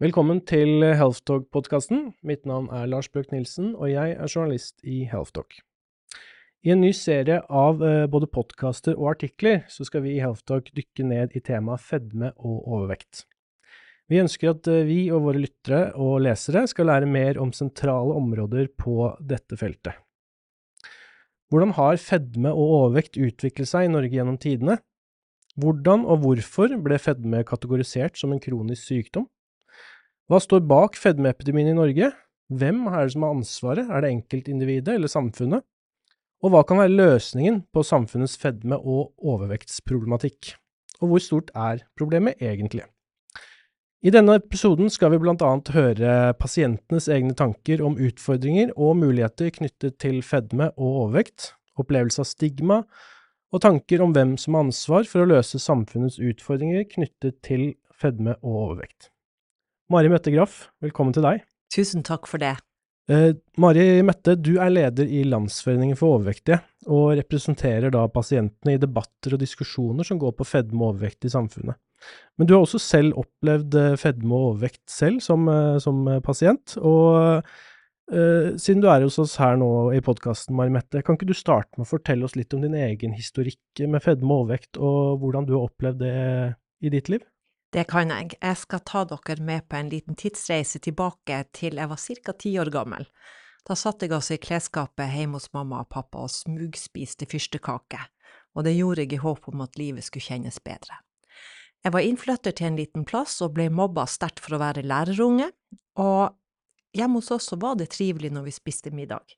Velkommen til Healthtalk-podkasten. Mitt navn er Lars Bjørk Nilsen, og jeg er journalist i Healthtalk. I en ny serie av eh, både podkaster og artikler så skal vi i Healthtalk dykke ned i temaet fedme og overvekt. Vi ønsker at eh, vi og våre lyttere og lesere skal lære mer om sentrale områder på dette feltet. Hvordan har fedme og overvekt utviklet seg i Norge gjennom tidene? Hvordan og hvorfor ble fedme kategorisert som en kronisk sykdom? Hva står bak fedmeepidemien i Norge? Hvem er det som har ansvaret, er det enkeltindividet eller samfunnet? Og hva kan være løsningen på samfunnets fedme- og overvektsproblematikk? Og hvor stort er problemet egentlig? I denne episoden skal vi blant annet høre pasientenes egne tanker om utfordringer og muligheter knyttet til fedme og overvekt, opplevelse av stigma, og tanker om hvem som har ansvar for å løse samfunnets utfordringer knyttet til fedme og overvekt. Mari Mette Graff, velkommen til deg. Tusen takk for det. Eh, Mari Mette, du er leder i Landsforeningen for overvektige, og representerer da pasientene i debatter og diskusjoner som går på fedme og overvekt i samfunnet. Men du har også selv opplevd eh, fedme og overvekt selv som, eh, som pasient, og eh, siden du er hos oss her nå i podkasten, Mari Mette, kan ikke du starte med å fortelle oss litt om din egen historikk med fedme og overvekt, og hvordan du har opplevd det i ditt liv? Det kan jeg. Jeg skal ta dere med på en liten tidsreise tilbake til jeg var ca. ti år gammel. Da satt jeg altså i klesskapet hjemme hos mamma og pappa og smugspiste fyrstekake, og det gjorde jeg i håp om at livet skulle kjennes bedre. Jeg var innflytter til en liten plass og ble mobba sterkt for å være lærerunge, og hjemme hos oss var det trivelig når vi spiste middag.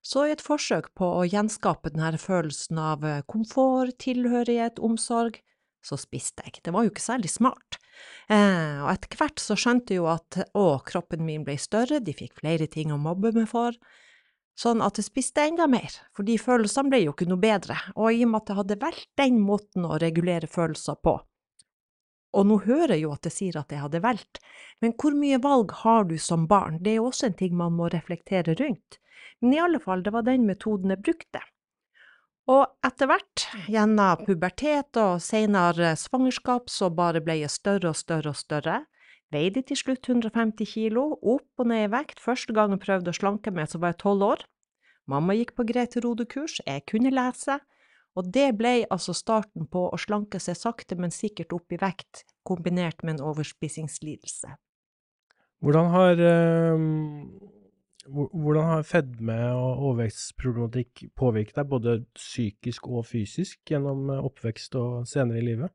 Så i et forsøk på å gjenskape denne følelsen av komfort, tilhørighet, omsorg, så spiste jeg. Det var jo ikke særlig smart. Eh, og etter hvert så skjønte jeg jo at å, kroppen min ble større, de fikk flere ting å mobbe meg for, sånn at jeg spiste enda mer, for de følelsene ble jo ikke noe bedre, og i og med at jeg hadde valgt den måten å regulere følelser på, og nå hører jeg jo at jeg sier at jeg hadde valgt, men hvor mye valg har du som barn, det er jo også en ting man må reflektere rundt, men i alle fall, det var den metoden jeg brukte. Og etter hvert, gjennom pubertet og senere svangerskap, så bare ble jeg større og større og større. Veide til slutt 150 kilo, opp og ned i vekt. Første gang jeg prøvde å slanke meg, så var jeg tolv år. Mamma gikk på Grete Rode-kurs, jeg kunne lese, og det ble altså starten på å slanke seg sakte, men sikkert opp i vekt, kombinert med en overspisingslidelse. Hvordan har øh hvordan har fedme og overvektsproblematikk påvirket deg, både psykisk og fysisk, gjennom eh, oppvekst og senere i livet?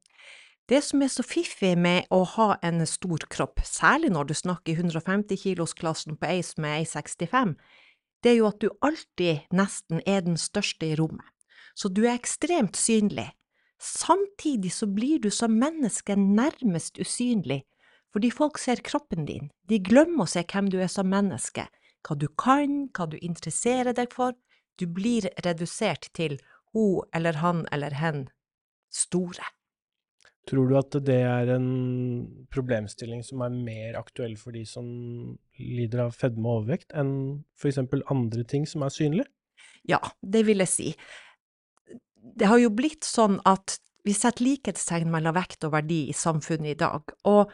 Det som er så fiffig med å ha en stor kropp, særlig når du snakker 150 kilos-klassen på ei som er 1,65, det er jo at du alltid nesten er den største i rommet. Så du er ekstremt synlig. Samtidig så blir du som menneske nærmest usynlig, fordi folk ser kroppen din, de glemmer å se hvem du er som menneske hva du kan, hva du interesserer deg for. Du blir redusert til hun eller han eller hen store. Tror du at det er en problemstilling som er mer aktuell for de som lider av fedme og overvekt, enn eksempel andre ting som er synlig? Ja, det vil jeg si. Det har jo blitt sånn at vi setter likhetstegn mellom vekt og verdi i samfunnet i dag, og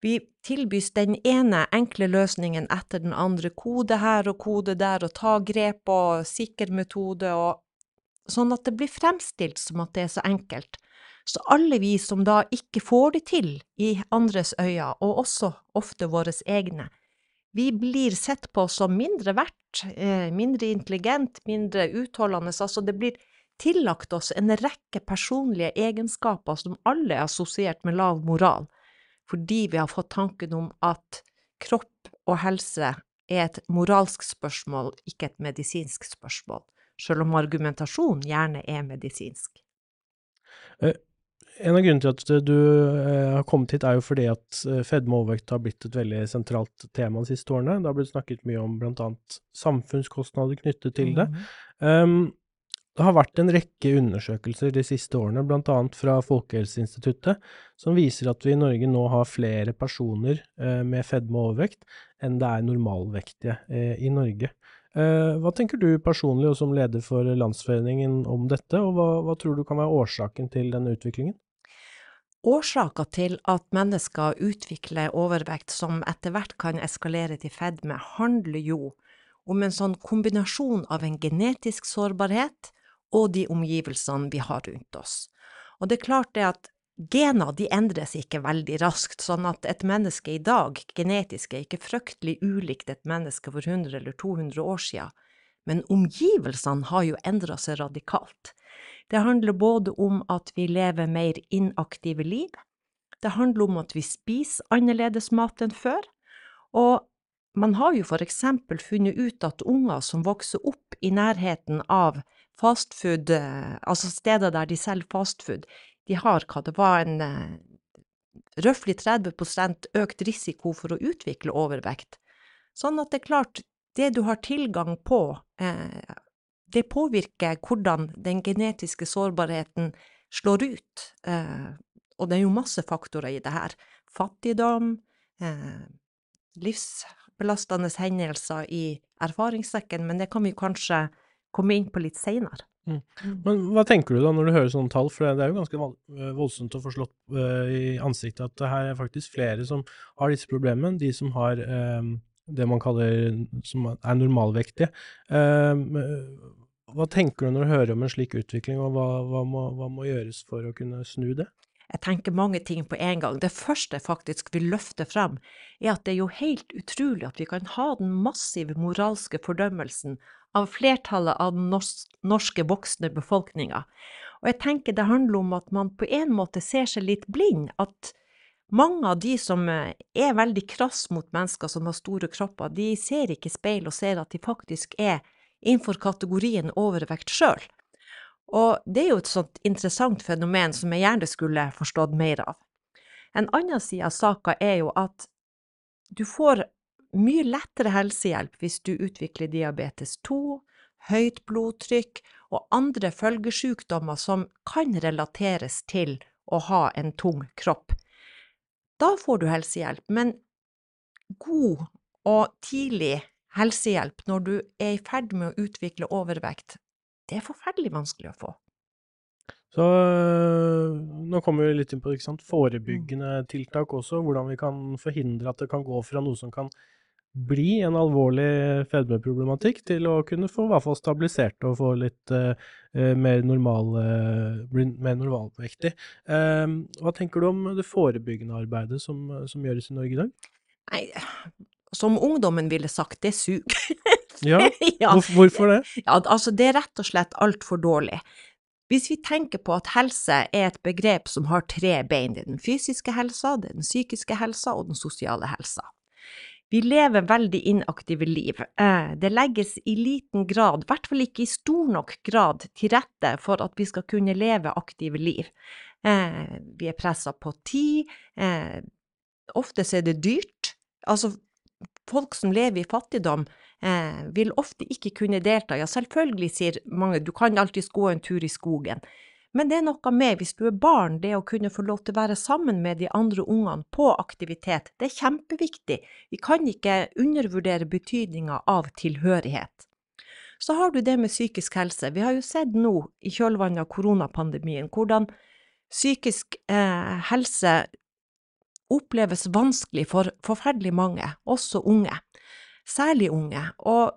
vi tilbys den ene enkle løsningen etter den andre, kode her og kode der, og ta grep og sikker metode, og sånn at det blir fremstilt som at det er så enkelt. Så alle vi som da ikke får det til i andres øyne, og også ofte våre egne, vi blir sett på som mindre verdt, eh, mindre intelligent, mindre utholdende, altså det blir tillagt oss en rekke personlige egenskaper som alle er assosiert med lav moral fordi vi har fått tanken om at kropp og helse er et moralsk spørsmål, ikke et medisinsk spørsmål, selv om argumentasjonen gjerne er medisinsk. Eh, en av grunnene til at du eh, har kommet hit, er jo fordi at eh, fedme og overvekt har blitt et veldig sentralt tema de siste årene. Det har blitt snakket mye om bl.a. samfunnskostnader knyttet til det. Mm um, det har vært en rekke undersøkelser de siste årene, bl.a. fra Folkehelseinstituttet, som viser at vi i Norge nå har flere personer eh, med fedme og overvekt enn det er normalvektige eh, i Norge. Eh, hva tenker du personlig og som leder for Landsforeningen om dette, og hva, hva tror du kan være årsaken til denne utviklingen? Årsaker til at mennesker utvikler overvekt som etter hvert kan eskalere til fedme, handler jo om en sånn kombinasjon av en genetisk sårbarhet og de omgivelsene vi har rundt oss. Og det er klart det at gener de endres ikke veldig raskt, sånn at et menneske i dag genetisk er ikke fryktelig ulikt et menneske for 100 eller 200 år siden, men omgivelsene har jo endra seg radikalt. Det handler både om at vi lever mer inaktive liv, det handler om at vi spiser annerledes mat enn før, og man har jo for eksempel funnet ut at unger som vokser opp i nærheten av fastfood, eh, altså steder der de selger fastfood, de har hva det var en uh, røftlig 30% økt risiko for å utvikle overvekt. Sånn at det er klart, det du har tilgang på, eh, det påvirker hvordan den genetiske sårbarheten slår ut. Eh, og det er jo masse faktorer i det her. Fattigdom, eh, livsbelastende hendelser i erfaringssekken, men det kan vi kanskje komme inn på litt seinere. Mm. Men hva tenker du da når du hører sånne tall, for det er jo ganske eh, voldsomt å få slått uh, i ansiktet at det her er faktisk flere som har disse problemene, de som har um, det man kaller som er normalvektige. Hva tenker du når du hører om en slik utvikling, og hva, hva, må, hva må gjøres for å kunne snu det? Jeg tenker mange ting på en gang. Det første jeg faktisk vil løfte frem, er at det er jo helt utrolig at vi kan ha den massive moralske fordømmelsen av flertallet av den norske voksne befolkninga. Og jeg tenker det handler om at man på en måte ser seg litt blind, at mange av de som eh, er veldig krass mot mennesker som har store kropper, de ser ikke speil og ser at de faktisk er innenfor kategorien overvekt sjøl. Og det er jo et sånt interessant fenomen som jeg gjerne skulle forstått mer av. En annen side av saka er jo at du får mye lettere helsehjelp hvis du utvikler diabetes 2, høyt blodtrykk og andre følgesykdommer som kan relateres til å ha en tung kropp. Da får du helsehjelp, men god og tidlig helsehjelp når du er i ferd med å utvikle overvekt, det er forferdelig vanskelig å få. Så nå kommer vi litt inn på sant, forebyggende tiltak også, hvordan vi kan forhindre at det kan gå fra noe som kan bli en alvorlig fedmeproblematikk, til å kunne få i hvert fall stabilisert og få litt uh, mer, normal, uh, bli mer normalvektig. Uh, hva tenker du om det forebyggende arbeidet som, som gjøres i Norge i dag? Nei, som ungdommen ville sagt, det suger. Ja, ja. hvorfor det? Ja, altså det er rett og slett altfor dårlig. Hvis vi tenker på at helse er et begrep som har tre bein, det er den fysiske helsa, det er den psykiske helsa og den sosiale helsa. Vi lever veldig inaktive liv. Eh, det legges i liten grad, i hvert fall ikke i stor nok grad, til rette for at vi skal kunne leve aktive liv. Eh, vi er pressa på tid. Eh, ofte er det dyrt. Altså, folk som lever i fattigdom, eh, vil ofte ikke kunne delta. Ja, selvfølgelig, sier mange, du kan alltids gå en tur i skogen. Men det er noe med, hvis du er barn, det å kunne få lov til å være sammen med de andre ungene på aktivitet, det er kjempeviktig. Vi kan ikke undervurdere betydninga av tilhørighet. Så har du det med psykisk helse. Vi har jo sett nå, i kjølvannet av koronapandemien, hvordan psykisk eh, helse oppleves vanskelig for forferdelig mange, også unge særlig unge. Og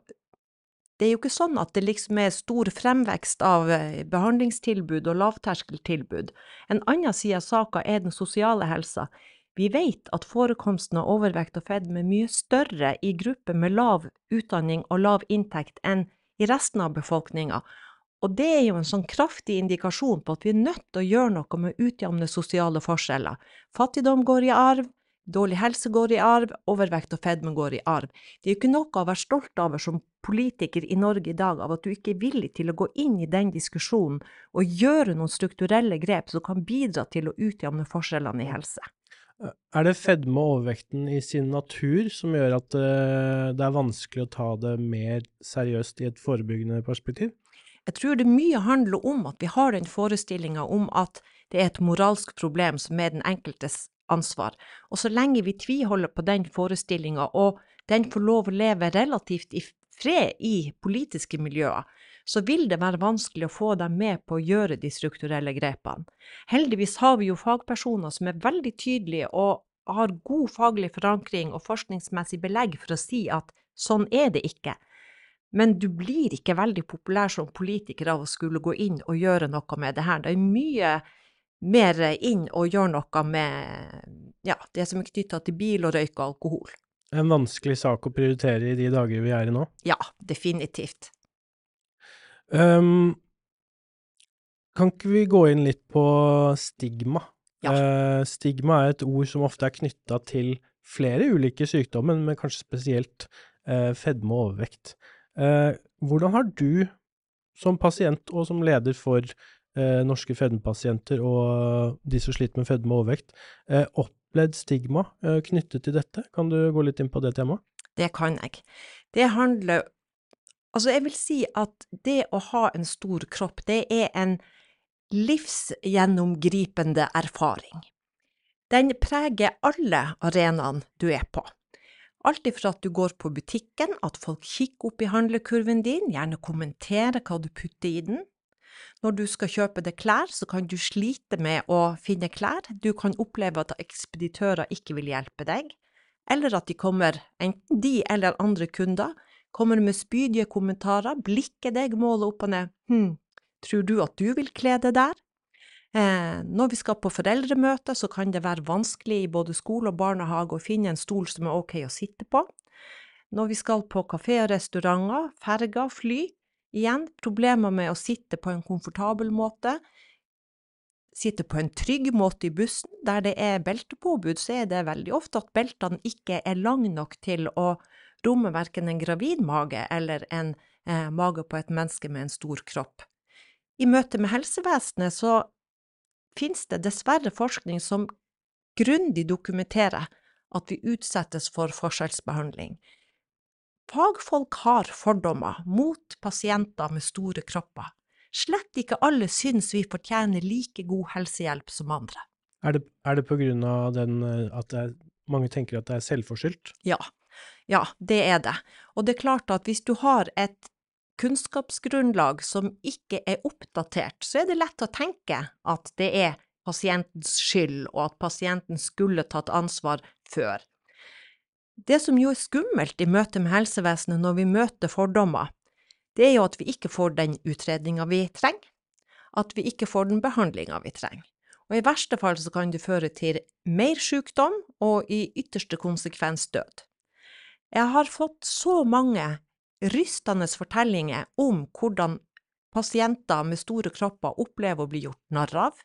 det er jo ikke sånn at det liksom er stor fremvekst av eh, behandlingstilbud og lavterskeltilbud. En annen side av saka er den sosiale helsa. Vi vet at forekomsten av overvekt og fedme er mye større i grupper med lav utdanning og lav inntekt enn i resten av befolkninga, og det er jo en sånn kraftig indikasjon på at vi er nødt til å gjøre noe med å utjevne sosiale forskjeller. Fattigdom går i arv, Dårlig helse går i arv, overvekt og fedme går i arv. Det er jo ikke noe å være stolt over som politiker i Norge i dag, av at du ikke er villig til å gå inn i den diskusjonen og gjøre noen strukturelle grep som kan bidra til å utjevne forskjellene i helse. Er det fedme og overvekten i sin natur som gjør at det er vanskelig å ta det mer seriøst i et forebyggende perspektiv? Jeg tror det mye handler om at vi har den forestillinga om at det er et moralsk problem som er den enkeltes ansvar. Og så lenge vi tviholder på den forestillinga, og den får lov å leve relativt i fred i politiske miljøer, så vil det være vanskelig å få dem med på å gjøre de strukturelle grepene. Heldigvis har vi jo fagpersoner som er veldig tydelige og har god faglig forankring og forskningsmessig belegg for å si at sånn er det ikke. Men du blir ikke veldig populær som politiker av å skulle gå inn og gjøre noe med det her. Det er mye mer inn og gjøre noe med ja, det som er knytta til bil og røyk og alkohol. En vanskelig sak å prioritere i de dager vi er i nå? Ja, definitivt. Um, kan ikke vi gå inn litt på stigma? Ja. Uh, stigma er et ord som ofte er knytta til flere ulike sykdommer, men kanskje spesielt uh, fedme og overvekt. Uh, hvordan har du som pasient og som leder for norske fedmepasienter og de som sliter med fedme og overvekt, opplevd stigma knyttet til dette? Kan du gå litt inn på det temaet? Det kan jeg. Det handler Altså, jeg vil si at det å ha en stor kropp, det er en livsgjennomgripende erfaring. Den preger alle arenaene du er på. Alt ifra at du går på butikken, at folk kikker opp i handlekurven din, gjerne kommenterer hva du putter i den. Når du skal kjøpe deg klær, så kan du slite med å finne klær, du kan oppleve at ekspeditører ikke vil hjelpe deg, eller at de kommer, enten de eller andre kunder, kommer med spydige kommentarer, blikker deg, målet opp og ned, hm, tror du at du vil kle deg der? Eh, når vi skal på foreldremøte, så kan det være vanskelig i både skole og barnehage å finne en stol som er ok å sitte på. Når vi skal på kafé og restauranter, ferger, fly, igjen problemer med å sitte på en komfortabel måte, sitte på en trygg måte i bussen. Der det er beltepåbud, så er det veldig ofte at beltene ikke er lange nok til å romme verken en gravid mage eller en eh, mage på et menneske med en stor kropp. I møte med helsevesenet så finnes det dessverre forskning som grundig dokumenterer at vi utsettes for forskjellsbehandling. Fagfolk har fordommer mot pasienter med store kropper. Slett ikke alle syns vi fortjener like god helsehjelp som andre. Er det, er det på grunn av den, eh, at er, mange tenker at det er selvforskyldt? Ja, ja, det er det. Og det er klart at hvis du har et kunnskapsgrunnlag som ikke er oppdatert, så er det lett å tenke at det er pasientens skyld, og at pasienten skulle tatt ansvar før. Det som jo er skummelt i møte med helsevesenet når vi møter fordommer, det er jo at vi ikke får den utredninga vi trenger, at vi ikke får den behandlinga vi trenger. Og i verste fall så kan det føre til mer sykdom og i ytterste konsekvens død. Jeg har fått så mange rystende fortellinger om hvordan pasienter med store kropper opplever å bli gjort narr av,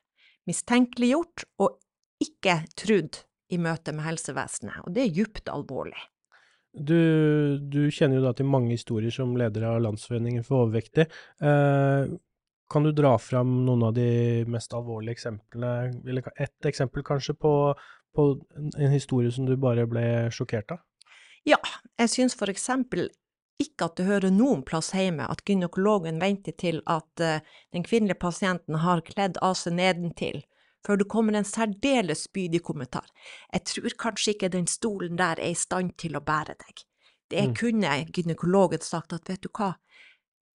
mistenkeliggjort og ikke trudd i møte med helsevesenet, og det er djupt alvorlig. Du, du kjenner jo da til mange historier som leder av Landsforeningen for overvektige. Eh, kan du dra fram noen av de mest alvorlige eksemplene, eller ett eksempel kanskje, på, på en historie som du bare ble sjokkert av? Ja, jeg syns for eksempel ikke at det hører noen plass hjemme at gynekologen venter til at uh, den kvinnelige pasienten har kledd av seg nedentil, før det kommer en særdeles spydig kommentar. Jeg tror kanskje ikke den stolen der er i stand til å bære deg. Det mm. kunne gynekologen sagt at vet du hva,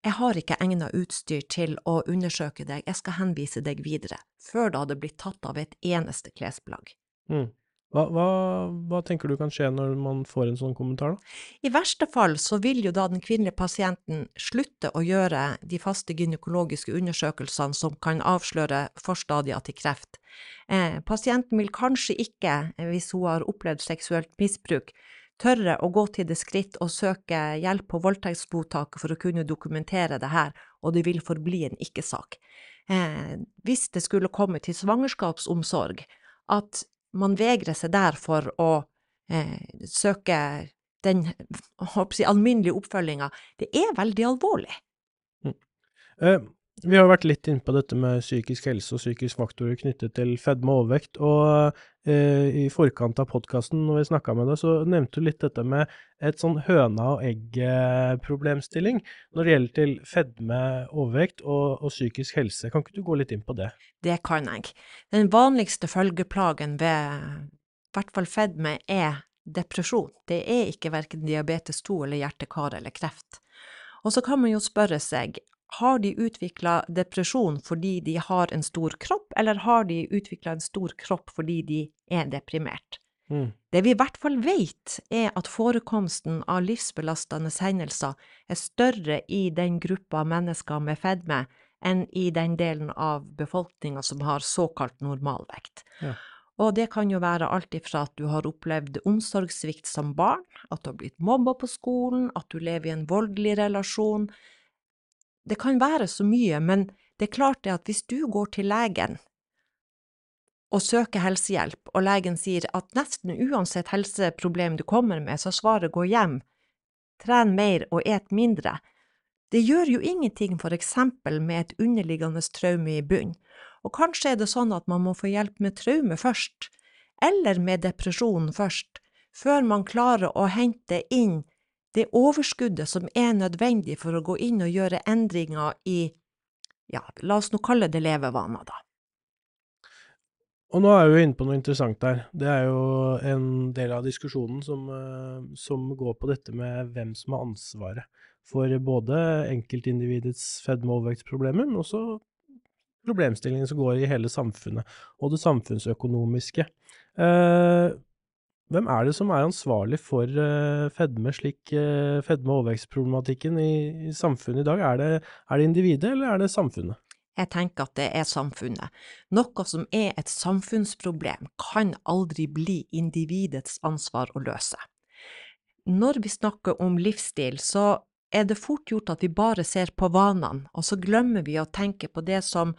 jeg har ikke egnet utstyr til å undersøke deg, jeg skal henvise deg videre, før det hadde blitt tatt av et eneste klesplagg. Mm. Hva, hva, hva, tenker du kan skje når man får en sånn kommentar, da? I verste fall så vil jo da den kvinnelige pasienten slutte å gjøre de faste gynekologiske undersøkelsene som kan avsløre forstadier til kreft. Eh, pasienten vil kanskje ikke, eh, hvis hun har opplevd seksuelt misbruk, tørre å gå til det skritt å søke hjelp på voldtektsmottaket for å kunne dokumentere det her, og det vil forbli en ikke-sak. Eh, hvis det skulle komme til svangerskapsomsorg, at man vegrer seg der for å eh, søke den si, alminnelige oppfølginga, det er veldig alvorlig. Mm. Eh, vi har vært litt inne på dette med psykisk helse og psykisk faktorer knyttet til fedme og overvekt. og eh, I forkant av podkasten, når vi snakka med deg, så nevnte du litt dette med et sånn høna og egg-problemstilling når det gjelder til fedme, overvekt og, og, psykisk helse. Kan ikke du gå litt inn på det? Det kan jeg. Den vanligste følgeplagen ved i hvert fall fedme er depresjon. Det er ikke verken diabetes 2 eller hjerte-kar eller kreft. Og så kan man jo spørre seg, har de utvikla depresjon fordi de har en stor kropp, eller har de utvikla en stor kropp fordi de er deprimert? Mm. Det vi i hvert fall vet, er at forekomsten av livsbelastende hendelser er større i den gruppa mennesker med fedme enn i den delen av befolkninga som har såkalt normalvekt. Ja. Og det kan jo være alt ifra at du har opplevd omsorgssvikt som barn, at du har blitt mobba på skolen, at du lever i en voldelig relasjon. Det kan være så mye, men det er klart det at hvis du går til legen og søker helsehjelp, og legen sier at nesten uansett helseproblem du kommer med, så svaret går hjem, tren mer og et mindre, det gjør jo ingenting for eksempel med et underliggende traume i bunn, og kanskje er det sånn at man må få hjelp med traume først, eller med depresjon først, før man klarer å hente inn det overskuddet som er nødvendig for å gå inn og gjøre endringer i, ja, la oss nå kalle det levevaner, da. Og nå er vi inne på noe interessant der. Det er jo en del av diskusjonen som, eh, som går på dette med hvem som har ansvaret for både enkeltindividets fedme- og overvektsproblemer, men også problemstillingen som går i hele samfunnet, og det samfunnsøkonomiske. Eh, hvem er det som er ansvarlig for eh, fedme, slik eh, fedme- og overvekstproblematikken i, i samfunnet i dag? Er det, er det individet, eller er det samfunnet? Jeg tenker at det er samfunnet. Noe som er et samfunnsproblem, kan aldri bli individets ansvar å løse. Når vi snakker om livsstil, så er det fort gjort at vi bare ser på vanene, og så glemmer vi å tenke på det som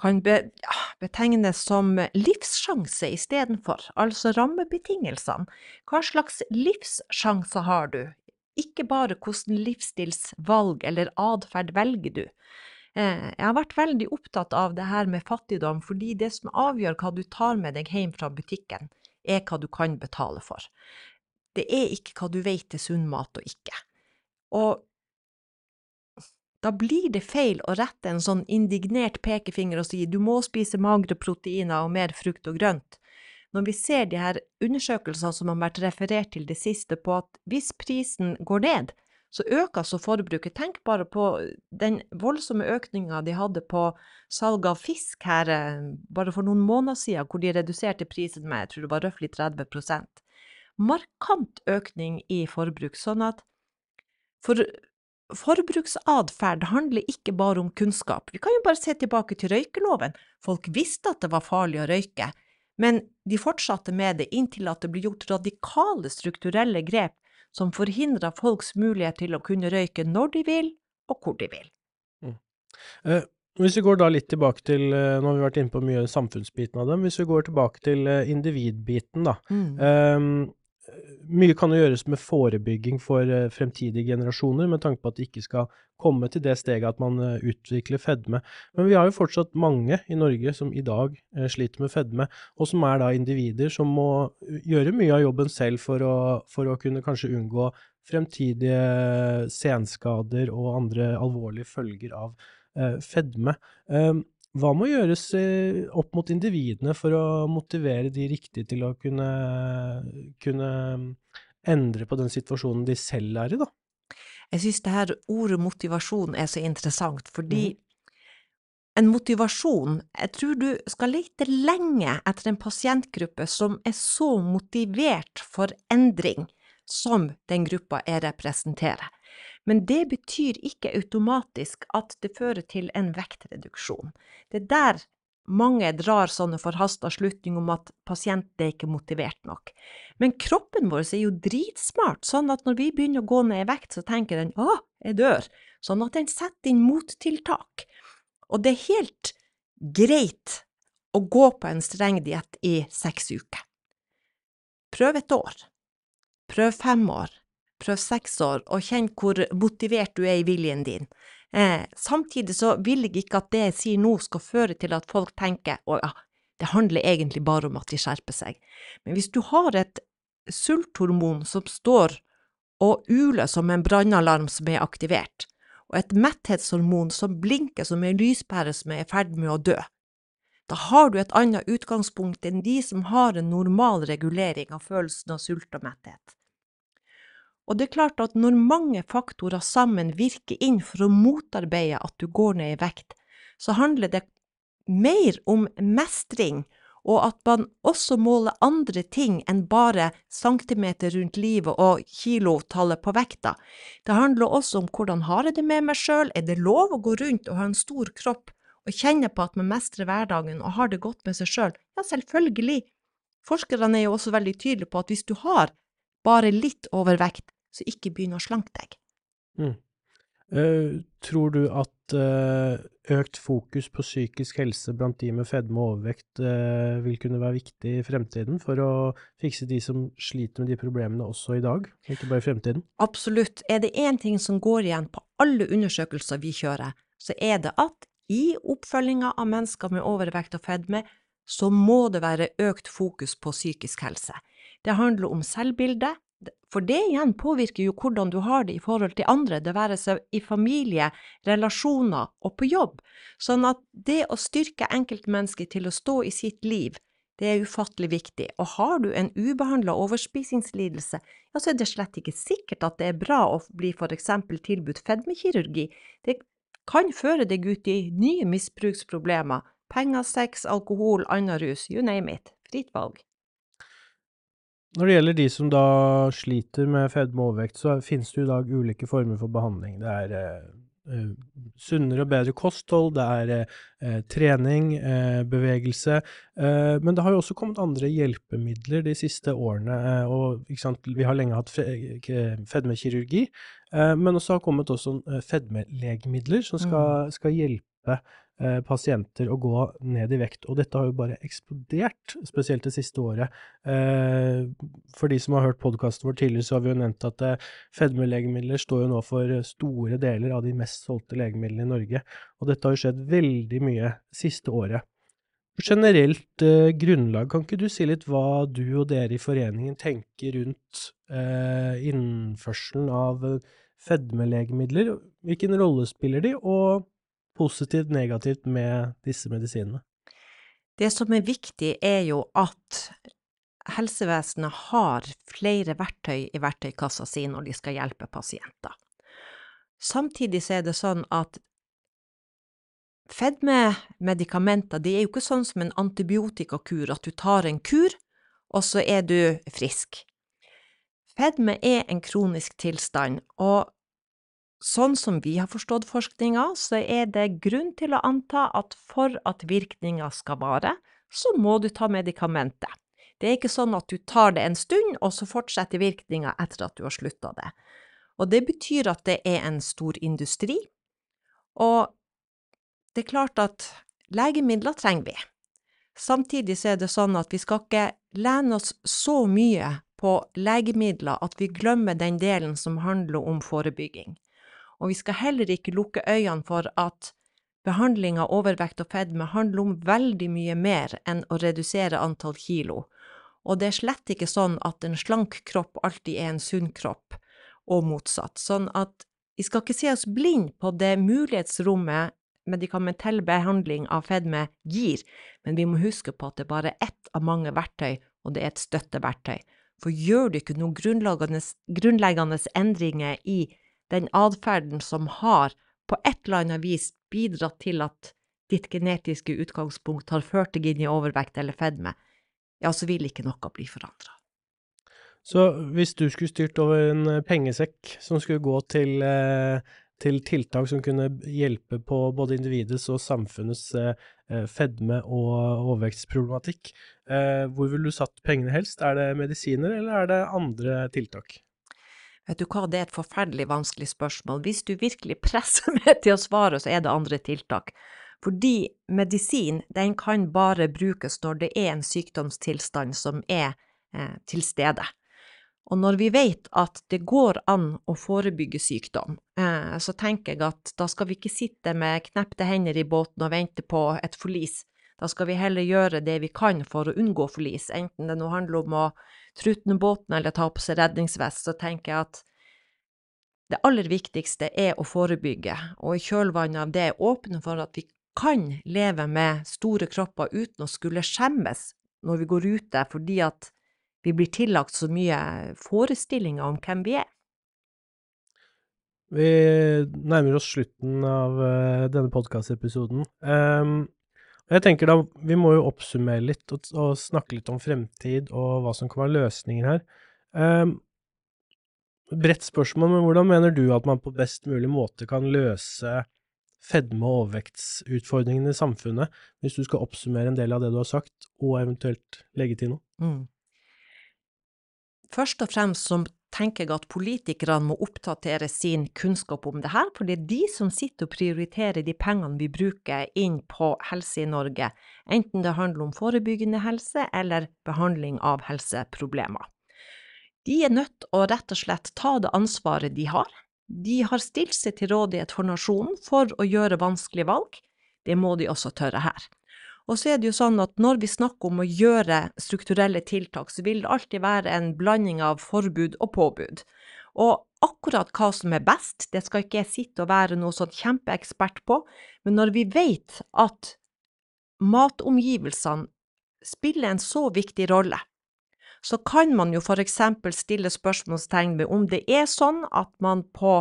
kan be, ja, betegnes som livssjanse istedenfor, altså rammebetingelsene. Hva slags livssjanser har du? Ikke bare hvordan livsstilsvalg eller atferd velger du. Eh, Jeg har vært veldig opptatt av det her med fattigdom, fordi det som avgjør hva du tar med deg hjem fra butikken, er hva du kan betale for. Det er ikke hva du vet er sunn mat og ikke. Og da blir det feil å rette en sånn indignert pekefinger og si du må spise magre proteiner og mer frukt og grønt, når vi ser de her undersøkelsene som har vært referert til det siste, på at hvis prisen går ned, så øker altså forbruket. Tenk bare på den voldsomme økninga de hadde på salg av fisk her eh, bare for noen måneder siden, hvor de reduserte prisen med jeg tror det var røftlig 30% Markant økning i forbruk. Sånn at for forbruksatferd handler ikke bare om kunnskap. Vi kan jo bare se tilbake til røykeloven. Folk visste at det var farlig å røyke, men de fortsatte med det inntil at det ble gjort radikale strukturelle grep som forhindra folks mulighet til å kunne røyke når de vil, og hvor de vil. Eh, hvis vi går da litt tilbake til, eh, nå har vi vært inne på mye samfunnsbiten av dem, hvis vi går tilbake til eh, individbiten da. Um, mye kan jo gjøres med forebygging for eh, fremtidige generasjoner, med tanke på at det ikke skal komme til det steget at man eh, utvikler fedme. Men vi har jo fortsatt mange i Norge som i dag eh, sliter med fedme, og som er da individer som må gjøre mye av jobben selv for å, for å kunne kanskje unngå fremtidige senskader og andre alvorlige følger av fedme. Hva må gjøres opp mot individene for å motivere de riktige til å kunne, kunne endre på den situasjonen de selv er i, da? Jeg synes det her ordet motivasjon er så interessant, fordi mm. en motivasjon Jeg tror du skal lete lenge etter en pasientgruppe som er så motivert for endring som den gruppa jeg representerer. Men det betyr ikke automatisk at det fører til en vektreduksjon. Det er der mange drar sånne forhasta slutninger om at pasienten er ikke motivert nok. Men kroppen vår er jo dritsmart, sånn at når vi begynner å gå ned i vekt, så tenker den å, jeg dør, sånn at den setter inn mottiltak. Og det er helt greit å gå på en streng diett i seks uker. Prøv et år. Prøv fem år prøv seks år, og kjenn hvor motivert du er i viljen din. Eh, samtidig så vil jeg ikke at det jeg sier nå skal føre til at folk tenker å ja, det handler egentlig bare om at de skjerper seg. Men hvis du har et sulthormon som står og uler som en brannalarm som er aktivert, og et metthetshormon som blinker som en lyspære som er i ferd med å dø, da har du et annet utgangspunkt enn de som har en normal regulering av følelsen av sult og metthet. Og det er klart at når mange faktorer sammen virker inn for å motarbeide at du går ned i vekt, så handler det mer om mestring, og at man også måler andre ting enn bare centimeter rundt livet og kilotallet på vekta. Det handler også om hvordan har jeg det med meg sjøl, er det lov å gå rundt og ha en stor kropp og kjenne på at man mestrer hverdagen og har det godt med seg sjøl? Ja, selvfølgelig. Forskerne er jo også veldig tydelige på at hvis du har bare litt overvekt, så ikke begynn å slanke deg. Mm. Uh, tror du at uh, økt fokus på psykisk helse blant de med fedme og overvekt uh, vil kunne være viktig i fremtiden for å fikse de som sliter med de problemene også i dag, ikke bare i fremtiden? Absolutt. Er det én ting som går igjen på alle undersøkelser vi kjører, så er det at i oppfølginga av mennesker med overvekt og fedme, så må det være økt fokus på psykisk helse. Det handler om selvbilde, for det igjen påvirker jo hvordan du har det i forhold til andre, det være seg i familie, relasjoner og på jobb. Sånn at det å styrke enkeltmennesket til å stå i sitt liv, det er ufattelig viktig. Og har du en ubehandla overspisingslidelse, ja, så er det slett ikke sikkert at det er bra å bli for eksempel tilbudt fedmekirurgi. Det kan føre deg ut i nye misbruksproblemer. Penger, sex, alkohol, annen rus, you name it. Fritt valg. Når det gjelder de som da sliter med fedme og overvekt, så finnes det i dag ulike former for behandling. Det er eh, eh sunnere og bedre kosthold, det er eh, trening, eh, bevegelse. Eh, men det har jo også kommet andre hjelpemidler de siste årene. Eh, og vi har lenge hatt fedmekirurgi, men også har kommet også fedmelegemidler som skal, mm. skal hjelpe Eh, pasienter å gå ned i vekt. Og dette har jo bare eksplodert, spesielt det siste året. Eh, for de som har hørt podkasten vår tidligere, så har vi jo nevnt at eh, fedmelegemidler står jo nå for store deler av de mest solgte legemidlene i Norge. Og dette har jo skjedd veldig mye siste året. På generelt eh, grunnlag, kan ikke du si litt hva du og dere i foreningen tenker rundt eh, innførselen av fedmelegemidler? Hvilken rolle spiller de, og positivt, negativt med disse medisinene? Det som er viktig, er jo at helsevesenet har flere verktøy i verktøykassa si når de skal hjelpe pasienter. Samtidig så er det sånn at fedmemedikamenter det er jo ikke sånn som en antibiotikakur, at du tar en kur, og så er du frisk. Fedme er en kronisk tilstand, og Sånn som vi har forstått forskninga, så er det grunn til å anta at for at virkninga skal vare, så må du ta medikamentet. Det er ikke sånn at du tar det en stund, og så fortsetter virkninga etter at du har slutta det. Og det betyr at det er en stor industri, og det er klart at legemidler trenger vi. Samtidig så er det sånn at vi skal ikke lene oss så mye på legemidler at vi glemmer den delen som handler om forebygging og vi skal heller ikke lukke øynene for at behandling av overvekt og fedme handler om veldig mye mer enn å redusere antall kilo, og det er slett ikke sånn at en slank kropp alltid er en sunn kropp, og motsatt. Sånn at vi skal ikke se oss blind på det mulighetsrommet medikamentell behandling av fedme gir, men vi må huske på at det bare er ett av mange verktøy, og det er et støtteverktøy. For gjør du ikke noen grunnleggende, endringer i den atferden som har på et eller annet vis bidratt til at ditt genetiske utgangspunkt har ført deg inn i overvekt eller fedme, ja, så vil ikke noe bli forandra. Så hvis du skulle styrt over en eh, pengesekk som skulle gå til, eh, til tiltak som kunne hjelpe på både individets og samfunnets eh, fedme- og overvektsproblematikk, hvor ville du satt pengene helst? Er det medisiner, eller er det andre tiltak? Vet du hva, det er et forferdelig vanskelig spørsmål. Hvis du virkelig presser meg til å svare, så er det andre tiltak. Fordi medisin, den kan bare brukes når det er en sykdomstilstand som er eh, til stede. Og når vi vet at det går an å forebygge sykdom, eh, så tenker jeg at da skal vi ikke sitte med knepte hender i båten og vente på et forlis. Da skal vi heller gjøre det vi kan for å unngå forlis, enten det nå handler om å trutne båten eller ta på seg redningsvest, så tenker jeg at det aller viktigste er å forebygge, og i kjølvannet av det åpne for at vi kan leve med store kropper uten å skulle skjemmes når vi går ute, fordi at vi blir tillagt så mye forestillinger om hvem vi er. Vi nærmer oss slutten av uh, denne podkastepisoden. Um, jeg tenker da, Vi må jo oppsummere litt og, og, snakke litt om fremtid og hva som kan være løsninger her. Um, bredt spørsmål, men hvordan mener du at man på best mulig måte kan løse fedme- og overvektsutfordringene i samfunnet, hvis du skal oppsummere en del av det du har sagt, og eventuelt legge til noe? Mm. Først og fremst så tenker jeg at politikerne må oppdatere sin kunnskap om det her, for det er de som sitter og prioriterer de pengene vi bruker inn på helse i Norge, enten det handler om forebyggende helse eller behandling av helseproblemer. De er nødt til å rett og slett ta det ansvaret de har. De har stilt seg til rådighet for nasjonen for å gjøre vanskelige valg. Det må de også tørre her. Og så er det jo sånn at når vi snakker om å gjøre strukturelle tiltak, så vil det alltid være en blanding av forbud og påbud. Og akkurat hva som er best, det skal ikke jeg sitte og være noe sånn kjempeekspert på, men når vi vet at matomgivelsene spiller en så viktig rolle, så kan man jo for eksempel stille spørsmålstegn ved om det er sånn at man på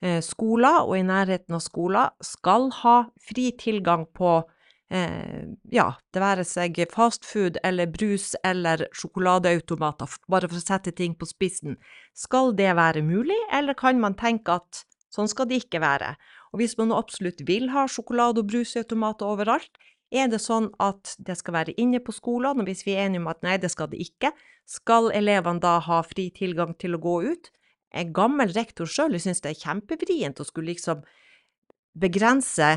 eh, skoler og i nærheten av skoler skal ha fri tilgang på ja, det være seg fastfood eller brus eller sjokoladeautomater, bare for å sette ting på spissen. Skal det være mulig, eller kan man tenke at sånn skal det ikke være? Og hvis man absolutt vil ha sjokolade- og brusautomater overalt, er det sånn at det skal være inne på skolene, og hvis vi er enige om at nei, det skal det ikke, skal elevene da ha fri tilgang til å gå ut? En gammel rektor sjøl syns det er kjempevrient å skulle liksom begrense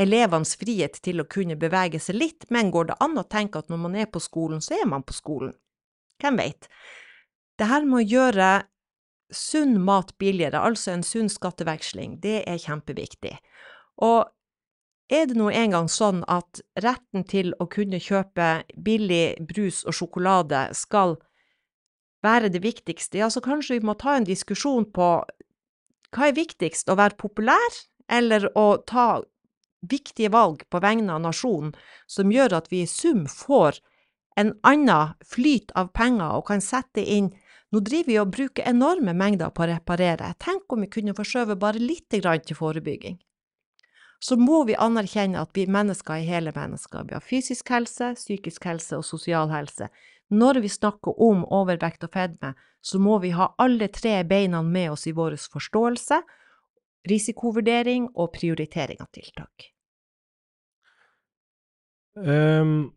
elevenes frihet til å kunne bevege seg litt, men går det an å tenke at når man er på skolen, så er man på skolen? Hvem veit? Det her med å gjøre sunn mat billigere, altså en sunn skatteveksling, det er kjempeviktig. Og er det nå engang sånn at retten til å kunne kjøpe billig brus og sjokolade skal være det viktigste, ja, så kanskje vi må ta en diskusjon på hva er viktigst, å være populær eller å ta viktige valg på vegne av nasjonen som gjør at vi i sum får en annen flyt av penger og kan sette inn Nå driver vi og bruker enorme mengder på å reparere. Tenk om vi kunne forskjøve bare litt til forebygging så må vi anerkjenne at vi mennesker er hele mennesker. Vi har fysisk helse, psykisk helse og sosial helse. Når vi snakker om overvekt og fedme, så må vi ha alle tre beina med oss i vår forståelse, risikovurdering og prioritering av tiltak. Um,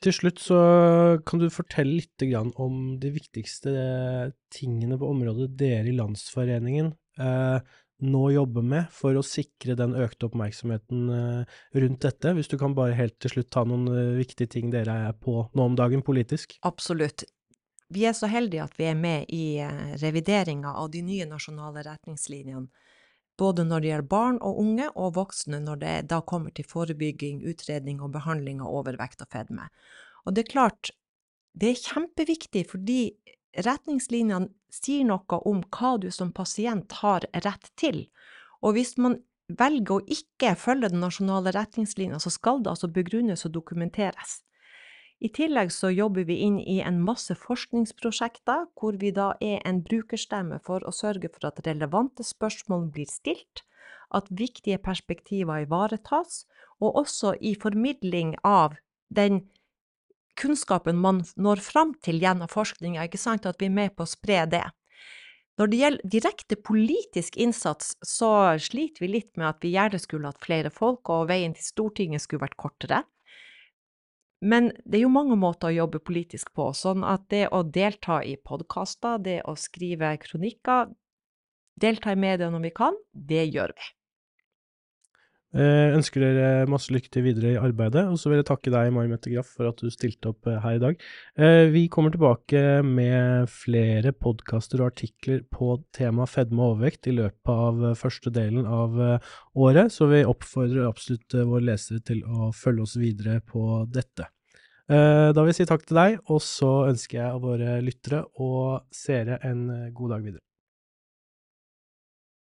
til slutt så kan du fortelle litt om de viktigste tingene på området dere i Landsforeningen uh, nå jobber med for å sikre den økte oppmerksomheten uh, rundt dette? Hvis du kan bare helt til slutt ta noen uh, viktige ting dere er på nå om dagen politisk? Absolutt. Vi er så heldige at vi er med i eh, revideringa av de nye nasjonale retningslinjene, både når det gjelder barn og unge og voksne, når det da kommer til forebygging, utredning og behandling av overvekt og fedme. Og det er klart, det er kjempeviktig fordi retningslinjene sier noe om hva du som pasient har rett til. Og hvis man velger å ikke følge den nasjonale retningslinja, så skal det altså begrunnes og dokumenteres. I tillegg så jobber vi inn i en masse forskningsprosjekter, hvor vi da er en brukerstemme for å sørge for at relevante spørsmål blir stilt, at viktige perspektiver ivaretas, og også i formidling av den kunnskapen man når fram til gjennom forskninga, ikke sant, at vi er med på å spre det. Når det gjelder direkte politisk innsats, så sliter vi litt med at vi gjerne skulle hatt flere folk, og veien til Stortinget skulle vært kortere. Men det er jo mange måter å jobbe politisk på, sånn at det å delta i podkaster, det å skrive kronikker, delta i media når vi kan, det gjør vi. Jeg eh, ønsker dere masse lykke til videre i arbeidet, og så vil jeg takke deg, Mari Mette Graff, for at du stilte opp eh, her i dag. Eh, vi kommer tilbake med flere podkaster og artikler på tema fedme og overvekt i løpet av første delen av året, så vi oppfordrer absolutt våre lesere til å følge oss videre på dette. Da vil jeg si takk til deg, og så ønsker jeg av våre lyttere og seere en god dag videre.